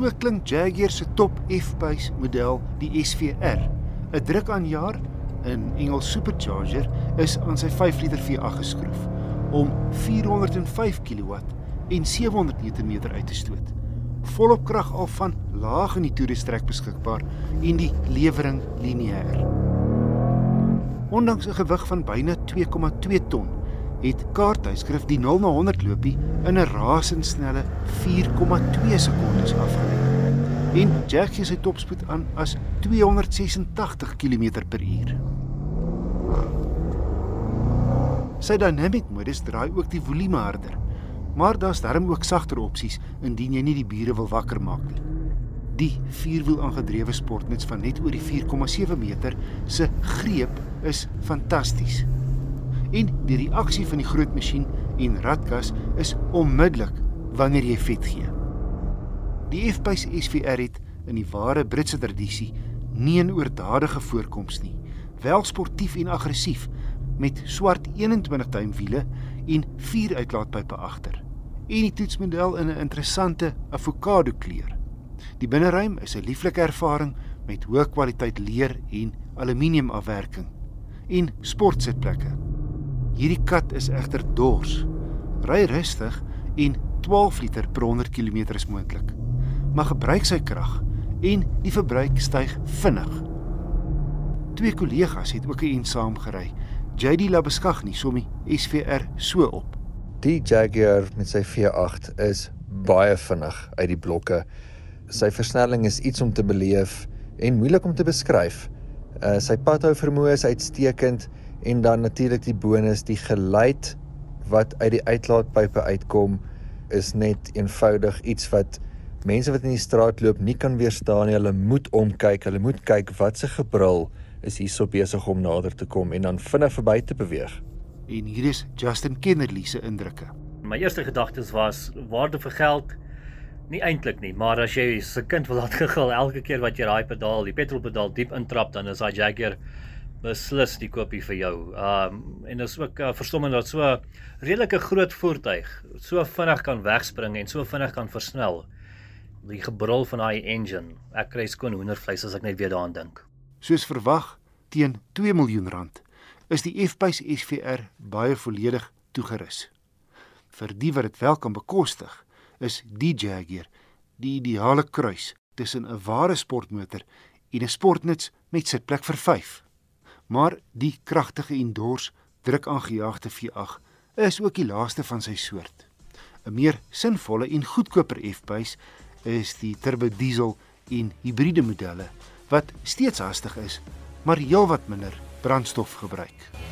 So klink Jaguar se top F-pace model, die SVR. 'n Druk-aanjaer in Engels supercharger is aan sy 5 liter V8 geskroef om 405 kW en 700 Nm uit te stoot. Volop krag al van laag in die toerestrek beskikbaar en die lewering lineêr. Ondanks 'n gewig van byna 2,2 ton, het kaarthuiskrif die 0 na 100 loopie in 'n rasendsnelle 4,2 sekondes afgelê. En Jack gee sy topspoed aan as 286 km/h. Sy dynamic modus draai ook die volume harder. Maar daar's darm ook sagter opsies indien jy nie die bure wil wakker maak nie. Die vierwiel aangedrewe sportnuts van net oor die 4,7 meter se greep is fantasties. En die reaksie van die groot masjien en radkas is onmiddellik wanneer jy vet gee. Die F-Pace SVR het in die ware Britse tradisie nie 'n oordadige voorkoms nie, wel sportief en aggressief met swart 21 duim wiele en vier uitlaatpype agter. En die toetsmodel in 'n interessante avokado kleur. Die binneruim is 'n lieflike ervaring met hoë kwaliteit leer en aluminium afwerking en sportsitplekke. Hierdie kat is egter dors. Ry rustig en 12 liter per 100 km is moontlik. Maar gebruik sy krag en die verbruik styg vinnig. Twee kollegas het ook 'n een saam gery JD Labeskagni som die SVR so op. Die Jaguar met sy V8 is baie vinnig uit die blokke. Sy versnelling is iets om te beleef en moeilik om te beskryf. Uh sy padhou vermoë is uitstekend en dan natuurlik die bonus die geluid wat uit die uitlaatpype uitkom is net eenvoudig iets wat mense wat in die straat loop nie kan weerstaan nie. Hulle moet omkyk, hulle moet kyk wat se gebrul is hierso besig om nader te kom en dan vinnig verby te beweeg. En hier is Justin Kennerly se indrukke. My eerste gedagtes was waarde vir geld nie eintlik nie, maar as jy se kind wil laat gegil elke keer wat jy daai pedaal, die petrolpedaal diep intrap, dan is daai Jaguar beslis die kopie vir jou. Um en is ook uh, verstommend dat so 'n redelike groot voertuig so vinnig kan wegspring en so vinnig kan versnel. Die gebrul van daai engine. Ek kry skoon hoendervleis as ek net weer daaraan dink. Soos verwag, teen 2 miljoen rand is die F-Pace SVR baie volledig toegerus. Vir die wat dit wel kan bekostig, is die Jaguar die ideale kruis tussen 'n ware sportmotor en 'n sportnuts met sitplek vir 5. Maar die kragtige endors druk aangejaagde V8 is ook die laaste van sy soort. 'n Meer sinvolle en goedkoper F-Pace is die turbo diesel en hibriede modelle wat steeds hastig is, maar heelwat minder brandstof gebruik.